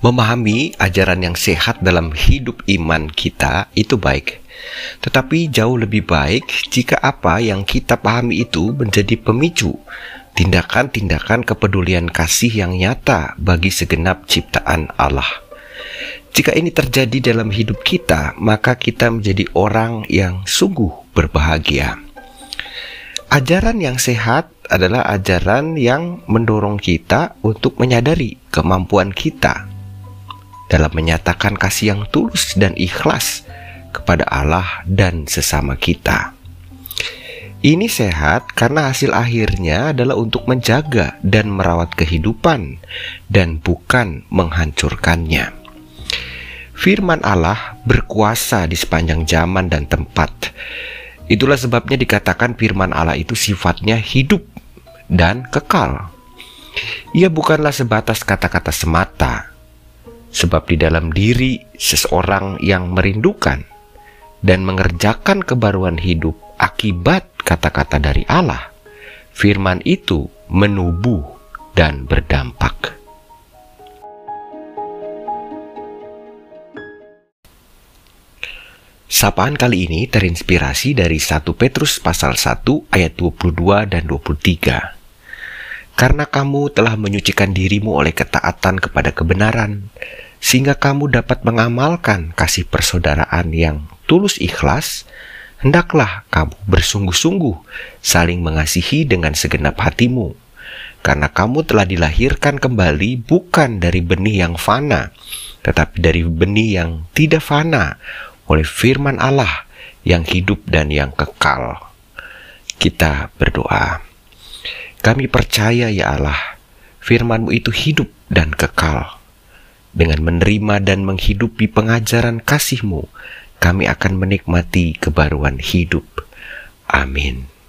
Memahami ajaran yang sehat dalam hidup iman kita itu baik. Tetapi jauh lebih baik jika apa yang kita pahami itu menjadi pemicu tindakan-tindakan kepedulian kasih yang nyata bagi segenap ciptaan Allah. Jika ini terjadi dalam hidup kita, maka kita menjadi orang yang sungguh berbahagia. Ajaran yang sehat adalah ajaran yang mendorong kita untuk menyadari kemampuan kita dalam menyatakan kasih yang tulus dan ikhlas kepada Allah dan sesama kita. Ini sehat karena hasil akhirnya adalah untuk menjaga dan merawat kehidupan dan bukan menghancurkannya. Firman Allah berkuasa di sepanjang zaman dan tempat. Itulah sebabnya dikatakan firman Allah itu sifatnya hidup dan kekal. Ia bukanlah sebatas kata-kata semata, Sebab di dalam diri seseorang yang merindukan dan mengerjakan kebaruan hidup akibat kata-kata dari Allah, firman itu menubuh dan berdampak. Sapaan kali ini terinspirasi dari 1 Petrus pasal 1 ayat 22 dan 23 karena kamu telah menyucikan dirimu oleh ketaatan kepada kebenaran, sehingga kamu dapat mengamalkan kasih persaudaraan yang tulus ikhlas, hendaklah kamu bersungguh-sungguh saling mengasihi dengan segenap hatimu. Karena kamu telah dilahirkan kembali bukan dari benih yang fana, tetapi dari benih yang tidak fana oleh firman Allah yang hidup dan yang kekal. Kita berdoa. Kami percaya ya Allah, firman-Mu itu hidup dan kekal. Dengan menerima dan menghidupi pengajaran kasih-Mu, kami akan menikmati kebaruan hidup. Amin.